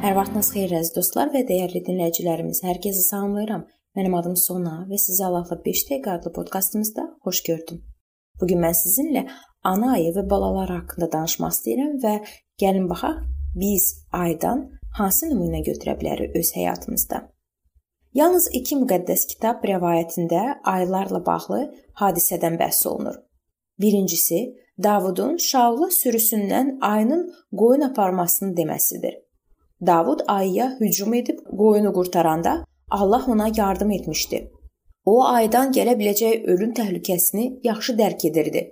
Sabahınız xeyir əziz dostlar və dəyərli dinləyicilərimiz. Hər kəsi salamlayıram. Mənim adım Sona və sizi Allahla 5 dəqiqə adlı podkastımızda xoş gördüm. Bu gün mən sizinlə ana ayı və balalar haqqında danışmaq istəyirəm və gəlin baxaq biz aydan hansı nümunə götürə bilərik öz həyatımızda. Yalnız iki müqəddəs kitab rəvayətində aylarla bağlı hadisədən bəhs olunur. Birincisi Davudun Şaula sürüsündən ayının qoyun aparmasını deməsidir. Davud ayıya hücum edib qoyunu qurtaranda Allah ona yardım etmişdi. O aydan gələ biləcək ölüm təhlükəsini yaxşı dərk edirdi.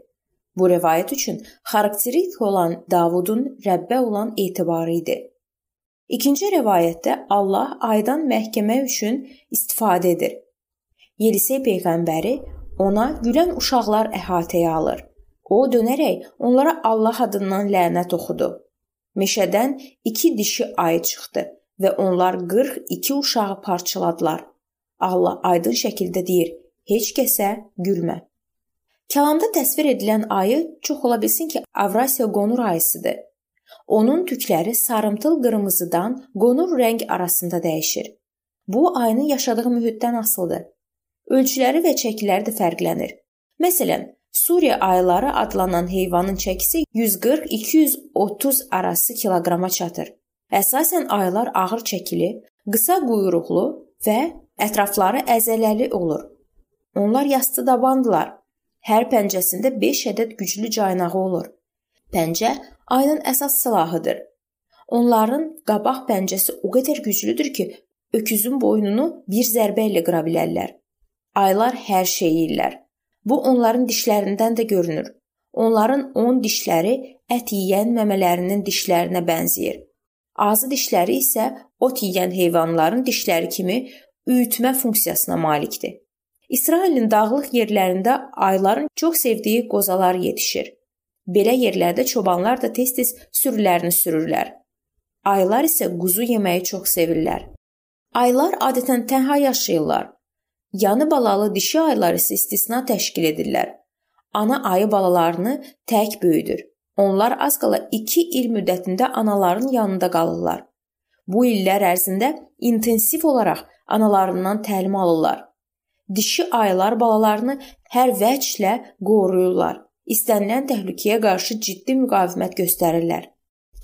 Bu rivayət üçün xarakterik olan Davudun Rəbbə olan etibarı idi. İkinci rivayətdə Allah aydan məhkəmə üçün istifadə edir. Yelisey peyğəmbəri ona gülən uşaqlar əhatəyə alır. O dönərək onlara Allah adından lənət oxudu. Meşədən 2 dişi ayı çıxdı və onlar 42 uşağı parçaladılar. Allah aydın şəkildə deyir: "Heç kəsə gülmə." Kəlamda təsvir edilən ayı çox ola bilsin ki, Avrasiya qonur ayısıdır. Onun tükləri sarımtıl qırmızıdan qonur rəng arasında dəyişir. Bu ayının yaşadığı mühitdən asılıdır. Ölçüləri və çəkiləri də fərqlənir. Məsələn, Suriya ayıları adlanan heyvanın çəkisi 140-230 arası kiloqrama çatır. Əsasən ayılar ağır çəkili, qısa quyruqlu və ətrafları əzələli olur. Onlar yastı dabandılar. Hər pəncəsində 5 ədəd güclü caynağı olur. Pəncə ayının əsas silahıdır. Onların qabaq pəncəsi o qədər güclüdür ki, öküzün boynunu bir zərbə ilə qıra bilərlər. Aylar hər şeyi yeyirlər. Bu onların dişlərindən də görünür. Onların 10 dişləri ət yeyən məmələrinin dişlərinə bənzəyir. Azı dişləri isə ot yeyən heyvanların dişləri kimi üyütmə funksiyasına malikdir. İsrailin dağlıq yerlərində ayların çox sevdiyi qozalar yetişir. Belə yerlərdə çobanlar da tez-tez sürülərini sürürlər. Aylar isə quzu yeməyi çox sevirlər. Aylar adətən tənha yaşayırlar. Yanı balalı dişi ayılar isə istisna təşkil edirlər. Ana ayı balalarını tək böyüdür. Onlar az qala 2 il müddətində anaların yanında qalırlar. Bu illər ərzində intensiv olaraq analarından təlim alırlar. Dişi ayılar balalarını hər vəclə qoruyurlar. İstənilən təhlükəyə qarşı ciddi müqavimət göstərirlər.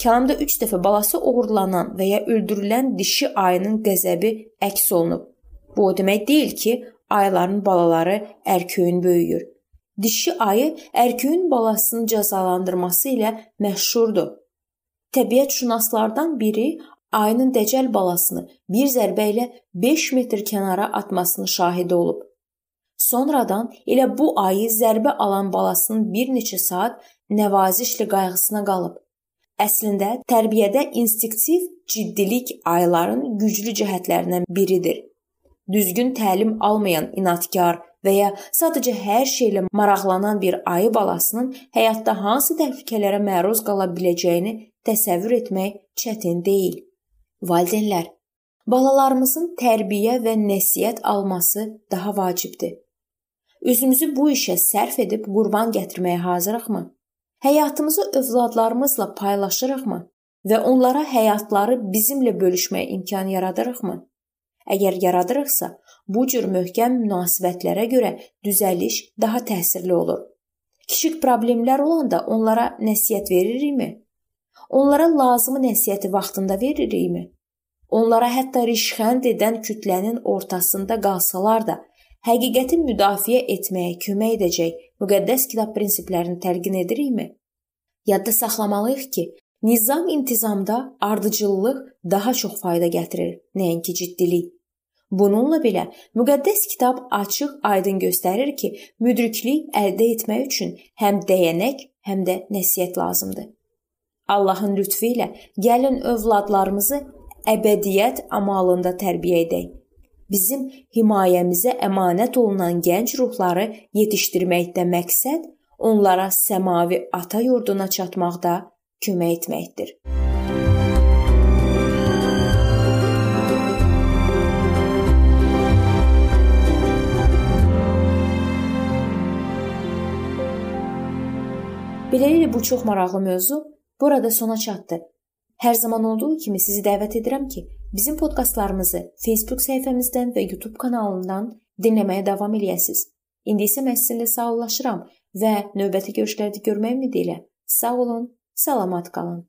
Kəlamda 3 dəfə balası oğurlanan və ya öldürülən dişi ayının qəzəbi əks olunub. Bu o demək deyil ki, ayıların balaları ərköyün böyüyür. Dişi ayı ərköyün balasını cəzalandırması ilə məşhurdur. Təbiətşünaslardan biri ayının dəcəl balasını bir zərbə ilə 5 metr kənara atmasının şahidi olub. Sonradan elə bu ayı zərbə alan balasının bir neçə saat nəvazişli qayğısına qalıb. Əslində tərbiyədə instinktiv ciddilik ayların güclü cəhətlərindən biridir düzgün təlim almayan inadkar və ya sadəcə hər şeylə maraqlanan bir ayı balasının həyatda hansı təhlükələrə məruz qala biləcəyini təsəvvür etmək çətin deyil. Valideynlər, balalarımızın tərbiyə və nəsihət alması daha vacibdir. Özümüzü bu işə sərf edib qurban gətirməyə hazırıqmı? Həyatımızı övladlarımızla paylaşırıqmı və onlara həyatları bizimlə bölüşməyə imkan yaradırıqmı? Əgər yaradırıqsa, bu cür möhkəm münasibətlərə görə düzəliş daha təsirli olur. Kiçik problemlər olanda onlara nəsihət veririkmi? Onlara lazımi nəsihəti vaxtında veririkmi? Onlara hətta rişxənd edən kütlənin ortasında qalsalar da, həqiqəti müdafiə etməyə kömək edəcək müqəddəs kitab prinsiplərini təlqin edirikmi? Yadda saxlamalıyıq ki, nizam intizamda ardıcıllıq daha çox fayda gətirir, nəinki ciddilik. Bununla belə müqəddəs kitab açıq-aydın göstərir ki, müdriklik əldə etmək üçün həm dəyənək, həm də nəsihət lazımdır. Allahın lütfü ilə gəlin övladlarımızı əbədiyyət amalında tərbiyə edək. Bizim himayəmizə əmanət olunan gənc ruhları yetişdirməkdə məqsəd onlara səmavi ata yurduna çatmaqda kömək etməkdir. Beləliklə bu çox maraqlı mövzu burada sona çatdı. Hər zaman olduğu kimi sizi dəvət edirəm ki, bizim podkastlarımızı Facebook səhifəmizdən və YouTube kanalından dinləməyə davam eləyəsiniz. İndi isə mən sizinlə sağollaşıram və növbəti görüşlərdə görmək ümidi ilə sağ olun, salamat qalın.